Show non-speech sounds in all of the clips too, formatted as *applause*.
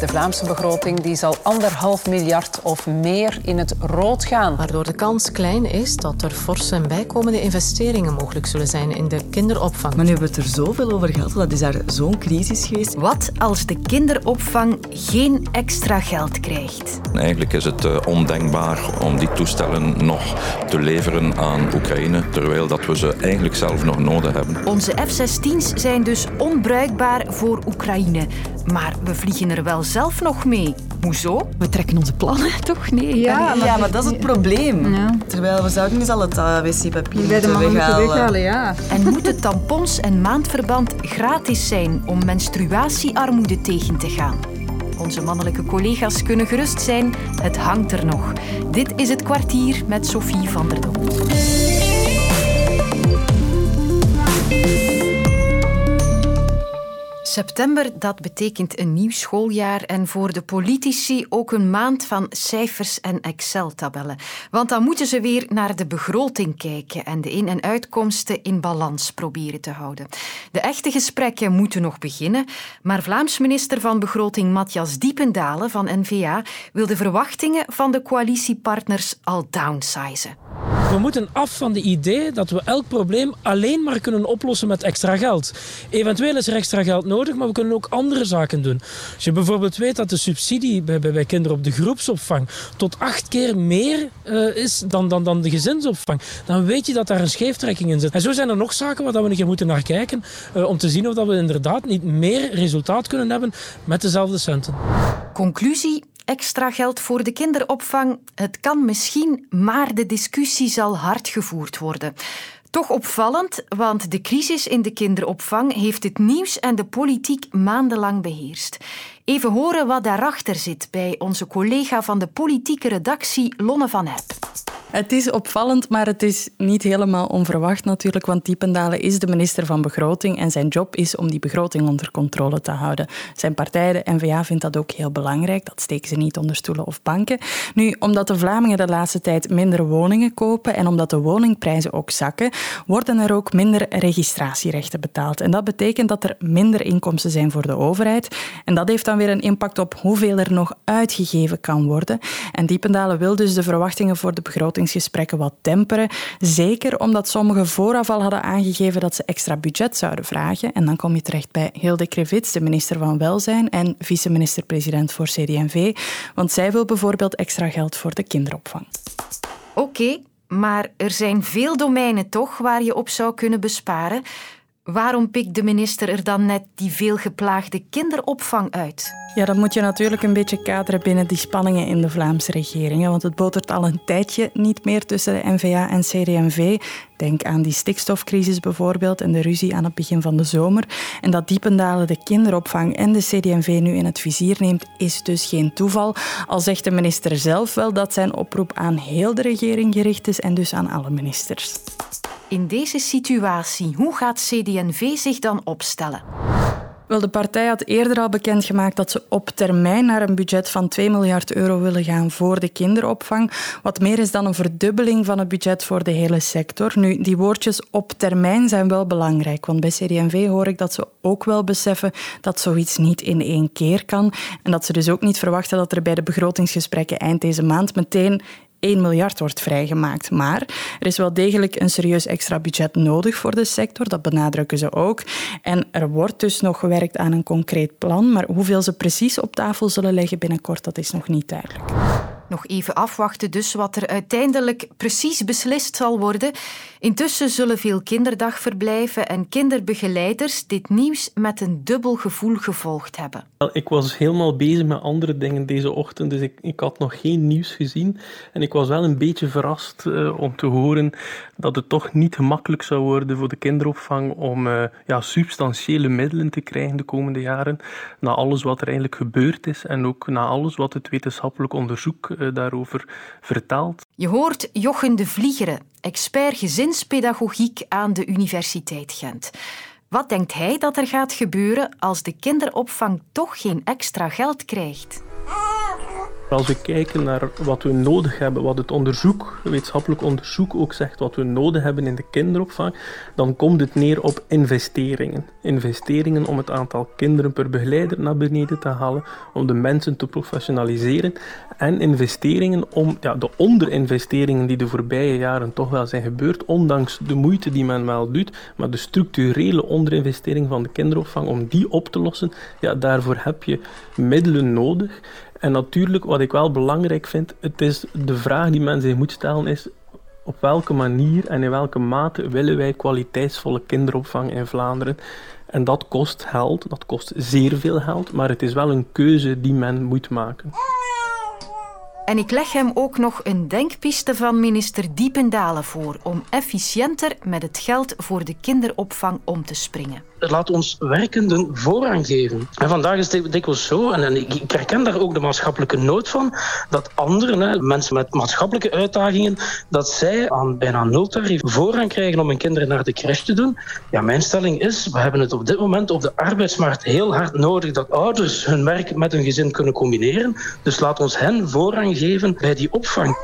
De Vlaamse begroting die zal anderhalf miljard of meer in het rood gaan. Waardoor de kans klein is dat er forse en bijkomende investeringen mogelijk zullen zijn in de kinderopvang. Maar nu hebben we het er zoveel over gehad, dat is daar zo'n crisis geweest. Wat als de kinderopvang geen extra geld krijgt? Eigenlijk is het uh, ondenkbaar om die toestellen nog te leveren aan Oekraïne, terwijl dat we ze eigenlijk zelf nog nodig hebben. Onze F-16's zijn dus onbruikbaar voor Oekraïne. Maar we vliegen er wel zelf nog mee. Hoezo? We trekken onze plannen, *laughs* toch? Nee, ja. Maar, ja, maar dat is het probleem. Ja. Terwijl we zouden eens al het uh, wc-papier Bij de moeten weghalen. weghalen. ja. En moeten tampons en maandverband gratis zijn om menstruatiearmoede tegen te gaan? Onze mannelijke collega's kunnen gerust zijn, het hangt er nog. Dit is het kwartier met Sophie van der Doel. September, dat betekent een nieuw schooljaar en voor de politici ook een maand van cijfers en Excel-tabellen. Want dan moeten ze weer naar de begroting kijken en de in- en uitkomsten in balans proberen te houden. De echte gesprekken moeten nog beginnen, maar Vlaams minister van Begroting Matthias Diependalen van N-VA wil de verwachtingen van de coalitiepartners al downsizen. We moeten af van de idee dat we elk probleem alleen maar kunnen oplossen met extra geld. Eventueel is er extra geld nodig, maar we kunnen ook andere zaken doen. Als je bijvoorbeeld weet dat de subsidie bij, bij, kinderen op de groepsopvang tot acht keer meer uh, is dan, dan, dan de gezinsopvang, dan weet je dat daar een scheeftrekking in zit. En zo zijn er nog zaken waar we een keer moeten naar kijken uh, om te zien of dat we inderdaad niet meer resultaat kunnen hebben met dezelfde centen. Conclusie, extra geld voor de kinderopvang. Het kan misschien, maar de discussie zal hard gevoerd worden. Toch opvallend, want de crisis in de kinderopvang heeft het nieuws en de politiek maandenlang beheerst. Even horen wat daarachter zit bij onze collega van de politieke redactie, Lonne van Hepp. Het is opvallend, maar het is niet helemaal onverwacht natuurlijk, want Diependalen is de minister van Begroting en zijn job is om die begroting onder controle te houden. Zijn partij, de N-VA, vindt dat ook heel belangrijk. Dat steken ze niet onder stoelen of banken. Nu, omdat de Vlamingen de laatste tijd minder woningen kopen en omdat de woningprijzen ook zakken, worden er ook minder registratierechten betaald. En dat betekent dat er minder inkomsten zijn voor de overheid. En dat heeft dan weer een impact op hoeveel er nog uitgegeven kan worden. En Diependalen wil dus de verwachtingen voor de begrotingsgesprekken wat temperen. Zeker omdat sommigen vooraf al hadden aangegeven dat ze extra budget zouden vragen. En dan kom je terecht bij Hilde Krevits, de minister van Welzijn en vice-minister-president voor CD&V. Want zij wil bijvoorbeeld extra geld voor de kinderopvang. Oké, maar er zijn veel domeinen toch waar je op zou kunnen besparen. Waarom pikt de minister er dan net die veelgeplaagde kinderopvang uit? Ja, dat moet je natuurlijk een beetje kaderen binnen die spanningen in de Vlaamse regering. Want het botert al een tijdje niet meer tussen de NVA en CD&V. Denk aan die stikstofcrisis bijvoorbeeld en de ruzie aan het begin van de zomer. En dat Diependalen de kinderopvang en de CD&V nu in het vizier neemt, is dus geen toeval. Al zegt de minister zelf wel dat zijn oproep aan heel de regering gericht is en dus aan alle ministers. In deze situatie, hoe gaat CD&V zich dan opstellen? Wel, de partij had eerder al bekendgemaakt dat ze op termijn naar een budget van 2 miljard euro willen gaan voor de kinderopvang. Wat meer is dan een verdubbeling van het budget voor de hele sector. Nu, die woordjes op termijn zijn wel belangrijk, want bij CD&V hoor ik dat ze ook wel beseffen dat zoiets niet in één keer kan. En dat ze dus ook niet verwachten dat er bij de begrotingsgesprekken eind deze maand meteen 1 miljard wordt vrijgemaakt. Maar er is wel degelijk een serieus extra budget nodig voor de sector, dat benadrukken ze ook. En er wordt dus nog gewerkt aan een concreet plan, maar hoeveel ze precies op tafel zullen leggen binnenkort, dat is nog niet duidelijk. Nog even afwachten dus wat er uiteindelijk precies beslist zal worden. Intussen zullen veel kinderdagverblijven en kinderbegeleiders dit nieuws met een dubbel gevoel gevolgd hebben. Ik was helemaal bezig met andere dingen deze ochtend, dus ik, ik had nog geen nieuws gezien. En ik was wel een beetje verrast uh, om te horen dat het toch niet gemakkelijk zou worden voor de kinderopvang om uh, ja, substantiële middelen te krijgen de komende jaren. Na alles wat er eigenlijk gebeurd is en ook na alles wat het wetenschappelijk onderzoek daarover vertelt. Je hoort Jochen de Vliegeren, expert gezinspedagogiek aan de Universiteit Gent. Wat denkt hij dat er gaat gebeuren als de kinderopvang toch geen extra geld krijgt? Als we kijken naar wat we nodig hebben, wat het onderzoek, wetenschappelijk onderzoek ook zegt, wat we nodig hebben in de kinderopvang, dan komt het neer op investeringen. Investeringen om het aantal kinderen per begeleider naar beneden te halen, om de mensen te professionaliseren en investeringen om ja, de onderinvesteringen die de voorbije jaren toch wel zijn gebeurd, ondanks de moeite die men wel doet, maar de structurele onderinvestering van de kinderopvang, om die op te lossen, ja, daarvoor heb je middelen nodig. En natuurlijk, wat ik wel belangrijk vind, het is de vraag die men zich moet stellen is op welke manier en in welke mate willen wij kwaliteitsvolle kinderopvang in Vlaanderen? En dat kost geld, dat kost zeer veel geld, maar het is wel een keuze die men moet maken. En ik leg hem ook nog een denkpiste van minister Diependalen voor om efficiënter met het geld voor de kinderopvang om te springen laat ons werkenden voorrang geven. En vandaag is het dikwijls zo, en, ik, herken daar ook de maatschappelijke nood van, dat anderen, mensen met maatschappelijke uitdagingen, dat zij aan bijna nultarief voorrang krijgen om hun kinderen naar de crash te doen. Ja, mijn stelling is, we hebben het op dit moment op de arbeidsmarkt heel hard nodig dat ouders hun werk met hun gezin kunnen combineren. Dus laat ons hen voorrang geven bij die opvang.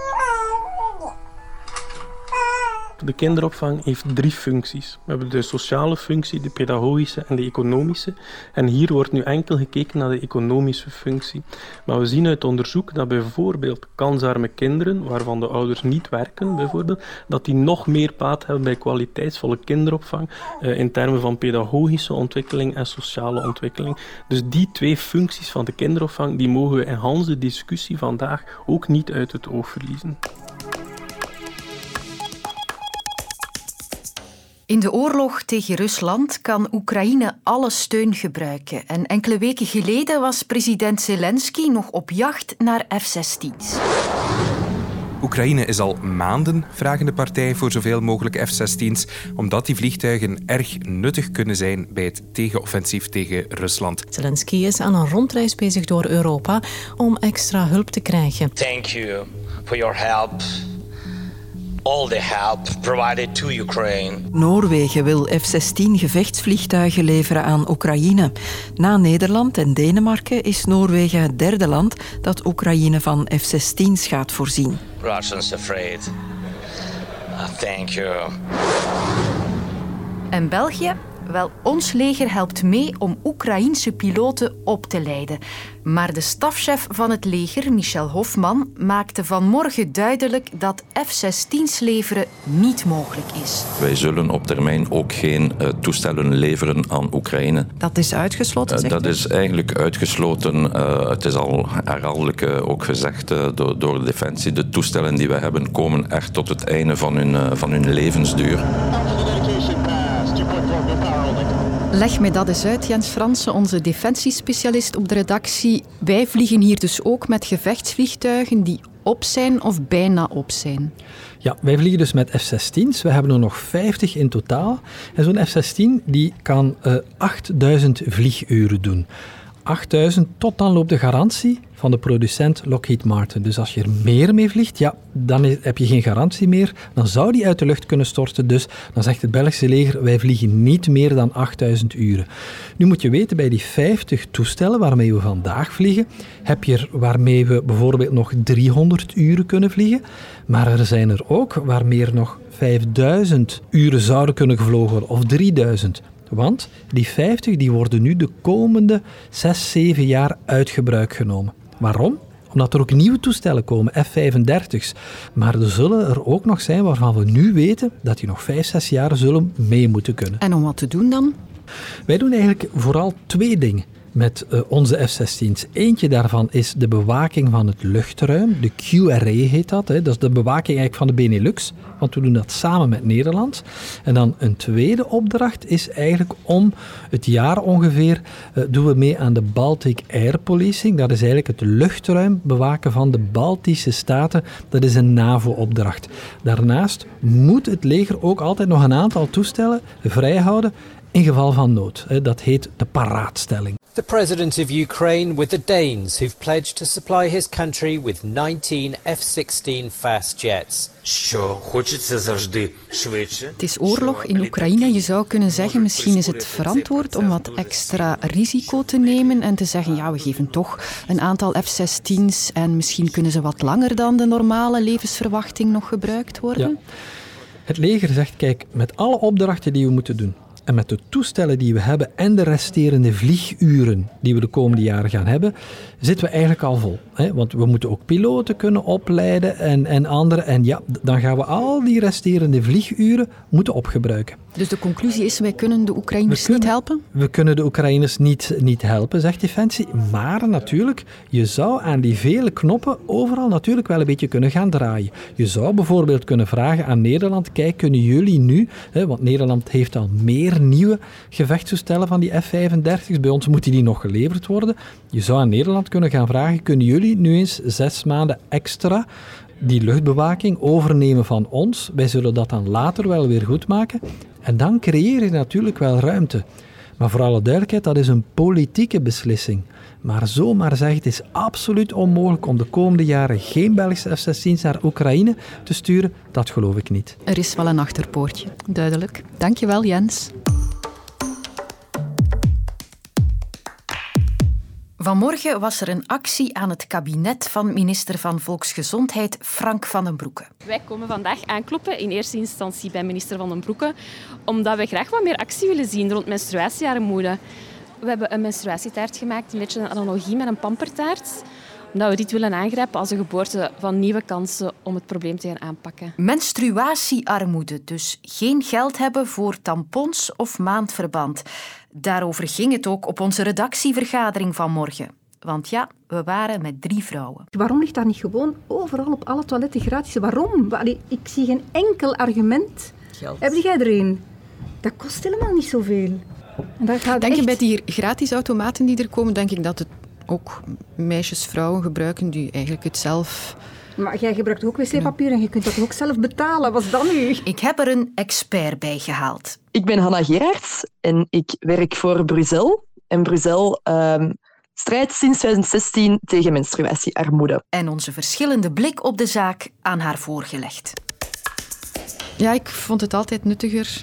De kinderopvang heeft drie functies. We hebben de sociale functie, de pedagogische en de economische. En hier wordt nu enkel gekeken naar de economische functie. Maar we zien uit onderzoek dat bijvoorbeeld kansarme kinderen, waarvan de ouders niet werken, bijvoorbeeld, dat die nog meer baat hebben bij kwaliteitsvolle kinderopvang eh, in termen van pedagogische ontwikkeling en sociale ontwikkeling. Dus die twee functies van de kinderopvang, die mogen we in Hans discussie vandaag ook niet uit het oog verliezen. In de oorlog tegen Rusland kan Oekraïne alle steun gebruiken. En enkele weken geleden was president Zelensky nog op jacht naar F-16's. Oekraïne is al maanden vragende partij voor zoveel mogelijk F-16's, omdat die vliegtuigen erg nuttig kunnen zijn bij het tegenoffensief tegen Rusland. Zelensky is aan een rondreis bezig door Europa om extra hulp te krijgen. Thank you for your help all the help provided to Ukraine. Noorwegen wil F-16 gevechtsvliegtuigen leveren aan Oekraïne. Na Nederland en Denemarken is Noorwegen het derde land dat Oekraïne van F-16's gaat voorzien. Russians afraid. Uh, thank you. En België? Wel, ons leger helpt mee om Oekraïense piloten op te leiden. Maar de stafchef van het leger, Michel Hofman, maakte vanmorgen duidelijk dat F-16's leveren niet mogelijk is. Wij zullen op termijn ook geen uh, toestellen leveren aan Oekraïne. Dat is uitgesloten? Uh, dat is eigenlijk uitgesloten. Uh, het is al herhaaldelijk ook gezegd door, door de Defensie. De toestellen die wij hebben komen echt tot het einde van hun, van hun levensduur. Leg mij dat eens uit, Jens Fransen, onze defensiespecialist op de redactie. Wij vliegen hier dus ook met gevechtsvliegtuigen die op zijn of bijna op zijn. Ja, wij vliegen dus met F-16's. We hebben er nog 50 in totaal. En zo'n F-16 die kan uh, 8000 vlieguren doen. 8000, tot dan loopt de garantie van de producent Lockheed Martin. Dus als je er meer mee vliegt, ja, dan heb je geen garantie meer. Dan zou die uit de lucht kunnen storten. Dus dan zegt het Belgische leger, wij vliegen niet meer dan 8000 uren. Nu moet je weten, bij die 50 toestellen waarmee we vandaag vliegen, heb je er waarmee we bijvoorbeeld nog 300 uren kunnen vliegen. Maar er zijn er ook waarmee er nog 5000 uren zouden kunnen gevlogen worden, of 3000. Want die 50 die worden nu de komende 6, 7 jaar uit gebruik genomen. Waarom? Omdat er ook nieuwe toestellen komen, F-35's. Maar er zullen er ook nog zijn waarvan we nu weten dat die nog 5, 6 jaar zullen mee moeten kunnen. En om wat te doen dan? Wij doen eigenlijk vooral twee dingen met uh, onze F-16's. Eentje daarvan is de bewaking van het luchtruim. De QRA heet dat. Hè. Dat is de bewaking eigenlijk van de Benelux. Want we doen dat samen met Nederland. En dan een tweede opdracht is eigenlijk om het jaar ongeveer uh, doen we mee aan de Baltic Air Policing. Dat is eigenlijk het luchtruim bewaken van de Baltische staten. Dat is een NAVO-opdracht. Daarnaast moet het leger ook altijd nog een aantal toestellen vrijhouden in geval van nood. Dat heet de paraatstelling. The president of Ukraine with the Danes, who've pledged to supply his country with 19 F-16 fast jets. Het is oorlog in Oekraïne. Je zou kunnen zeggen, misschien is het verantwoord om wat extra risico te nemen en te zeggen, ja, we geven toch een aantal F-16's en misschien kunnen ze wat langer dan de normale levensverwachting nog gebruikt worden. Ja. Het leger zegt, kijk, met alle opdrachten die we moeten doen, en met de toestellen die we hebben en de resterende vlieguren die we de komende jaren gaan hebben, zitten we eigenlijk al vol. Hè? Want we moeten ook piloten kunnen opleiden en, en anderen. En ja, dan gaan we al die resterende vlieguren moeten opgebruiken. Dus de conclusie is, wij kunnen de Oekraïners niet helpen? We kunnen de Oekraïners niet, niet helpen, zegt Defensie. Maar natuurlijk, je zou aan die vele knoppen overal natuurlijk wel een beetje kunnen gaan draaien. Je zou bijvoorbeeld kunnen vragen aan Nederland, kijk, kunnen jullie nu, hè, want Nederland heeft al meer nieuwe gevechtstoestellen van die F-35's, bij ons moeten die nog geleverd worden. Je zou aan Nederland kunnen gaan vragen, kunnen jullie nu eens zes maanden extra die luchtbewaking overnemen van ons. Wij zullen dat dan later wel weer goed maken. En dan creëer je natuurlijk wel ruimte. Maar voor alle duidelijkheid, dat is een politieke beslissing. Maar zomaar zeggen, het is absoluut onmogelijk om de komende jaren geen Belgische F-16's naar Oekraïne te sturen, dat geloof ik niet. Er is wel een achterpoortje, duidelijk. Dankjewel, Jens. Vanmorgen was er een actie aan het kabinet van minister van Volksgezondheid Frank van den Broeke. Wij komen vandaag aankloppen, in eerste instantie bij minister van den Broeke, omdat we graag wat meer actie willen zien rond menstruatiearmoede. We hebben een menstruatietaart gemaakt, een beetje een analogie met een pampertaart omdat we dit willen aangrijpen als een geboorte van nieuwe kansen om het probleem te gaan aanpakken. Menstruatiearmoede, dus geen geld hebben voor tampons of maandverband. Daarover ging het ook op onze redactievergadering van morgen. Want ja, we waren met drie vrouwen. Waarom ligt dat niet gewoon overal op alle toiletten gratis? Waarom? ik zie geen enkel argument. Geld. Heb jij er een? Dat kost helemaal niet zoveel. Denk je bij die gratis automaten die er komen, denk ik dat het ook meisjes, vrouwen gebruiken die eigenlijk het zelf... Maar jij gebruikt ook wc-papier en je kunt dat ook zelf betalen. Wat is dat nu? Ik heb er een expert bij gehaald. Ik ben Hanna Gerards en ik werk voor Brussel. En Brussel um, strijdt sinds 2016 tegen menstruatiearmoede. En onze verschillende blik op de zaak aan haar voorgelegd. Ja, ik vond het altijd nuttiger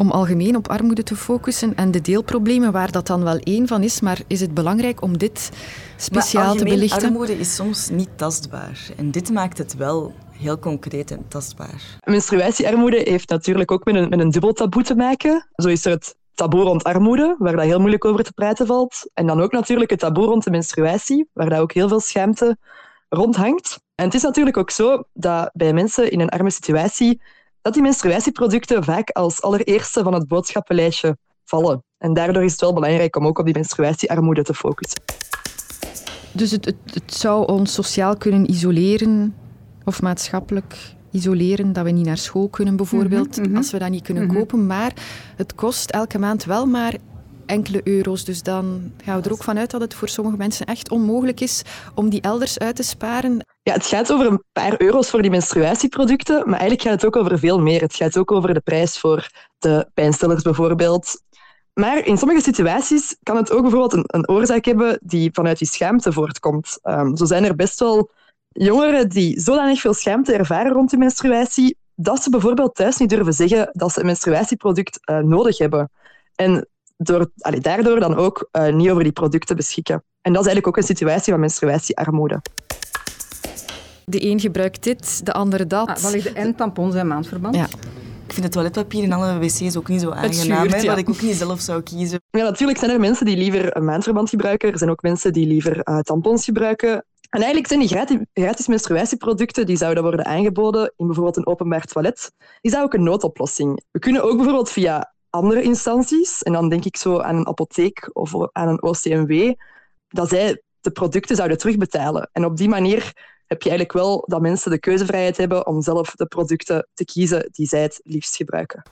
om algemeen op armoede te focussen en de deelproblemen waar dat dan wel één van is, maar is het belangrijk om dit speciaal te belichten? armoede is soms niet tastbaar en dit maakt het wel heel concreet en tastbaar. Menstruatiearmoede heeft natuurlijk ook met een, met een dubbel taboe te maken. Zo is er het taboe rond armoede, waar dat heel moeilijk over te praten valt. En dan ook natuurlijk het taboe rond de menstruatie, waar dat ook heel veel schaamte rond hangt. En het is natuurlijk ook zo dat bij mensen in een arme situatie dat die menstruatieproducten vaak als allereerste van het boodschappenlijstje vallen. En daardoor is het wel belangrijk om ook op die menstruatiearmoede te focussen. Dus het, het, het zou ons sociaal kunnen isoleren of maatschappelijk isoleren, dat we niet naar school kunnen bijvoorbeeld, mhm, mhm. als we dat niet kunnen mhm. kopen. Maar het kost elke maand wel maar enkele euro's. Dus dan gaan we er ook vanuit dat het voor sommige mensen echt onmogelijk is om die elders uit te sparen. Ja, het gaat over een paar euro's voor die menstruatieproducten, maar eigenlijk gaat het ook over veel meer. Het gaat ook over de prijs voor de pijnstillers bijvoorbeeld. Maar in sommige situaties kan het ook bijvoorbeeld een, een oorzaak hebben die vanuit die schaamte voortkomt. Um, zo zijn er best wel jongeren die zodanig veel schaamte ervaren rond die menstruatie, dat ze bijvoorbeeld thuis niet durven zeggen dat ze een menstruatieproduct uh, nodig hebben. En door, allee, daardoor dan ook uh, niet over die producten beschikken. En dat is eigenlijk ook een situatie van menstruatiearmoede. De een gebruikt dit, de andere dat. Ah, dat en tampons en maandverband. Ja. Ik vind het toiletpapier in alle wc's ook niet zo aangenaam, wat ik ook niet zelf zou kiezen. Ja, natuurlijk zijn er mensen die liever een maandverband gebruiken. Er zijn ook mensen die liever uh, tampons gebruiken. En eigenlijk zijn die gratis, gratis, menstruatieproducten die zouden worden aangeboden in bijvoorbeeld een openbaar toilet. Die zou ook een noodoplossing. We kunnen ook bijvoorbeeld via andere instanties, en dan denk ik zo aan een apotheek of aan een OCMW, dat zij de producten zouden terugbetalen. En op die manier heb je eigenlijk wel dat mensen de keuzevrijheid hebben om zelf de producten te kiezen die zij het liefst gebruiken.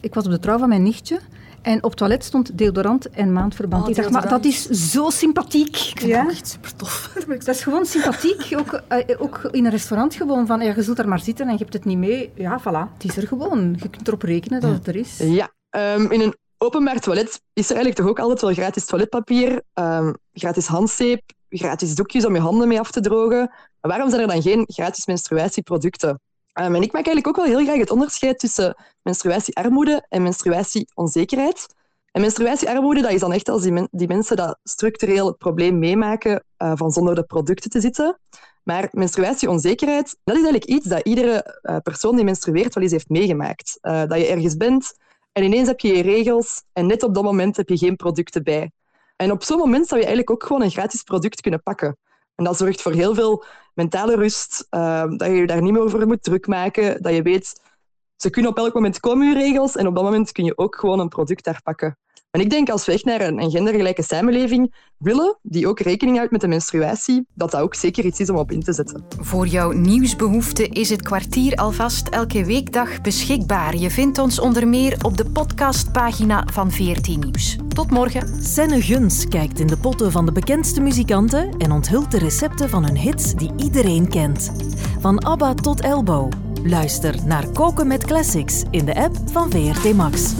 Ik was op de trouw van mijn nichtje en op het toilet stond deodorant en maandverband. Oh, ik dacht, maar dat is zo sympathiek. Ik vind ja? echt super tof. *laughs* Dat is gewoon sympathiek. Ook, uh, ook in een restaurant gewoon. Van, ja, je zult daar maar zitten en je hebt het niet mee. Ja, voilà. Het is er gewoon. Je kunt erop rekenen dat het er is. Ja. Um, in een openbaar toilet is er eigenlijk toch ook altijd wel gratis toiletpapier, ehm, gratis handzeep, gratis doekjes om je handen mee af te drogen. Maar waarom zijn er dan geen gratis menstruatieproducten? Um, en ik maak eigenlijk ook wel heel graag het onderscheid tussen menstruatiearmoede en menstruatieonzekerheid. En menstruatiearmoede, dat is dan echt als die, die mensen dat structureel het probleem meemaken uh, van zonder de producten te zitten. Maar menstruatieonzekerheid, dat is eigenlijk iets dat iedere uh, persoon die menstrueert wel eens heeft meegemaakt. Uh, dat je ergens bent en ineens heb je je regels en net op dat moment heb je geen producten bij. En op zo'n moment zou je eigenlijk ook gewoon een gratis product kunnen pakken. En dat zorgt voor heel veel mentale rust, dat je je daar niet meer over moet druk maken, dat je weet, ze kunnen op elk moment komen, je regels, en op dat moment kun je ook gewoon een product daar pakken. En ik denk als we echt naar een gendergelijke samenleving willen, die ook rekening houdt met de menstruatie, dat dat ook zeker iets is om op in te zetten. Voor jouw nieuwsbehoefte is het kwartier alvast elke weekdag beschikbaar. Je vindt ons onder meer op de podcastpagina van VRT Nieuws. Tot morgen. Senne Guns kijkt in de potten van de bekendste muzikanten en onthult de recepten van hun hits die iedereen kent. Van ABBA tot Elbow. Luister naar Koken met Classics in de app van VRT Max.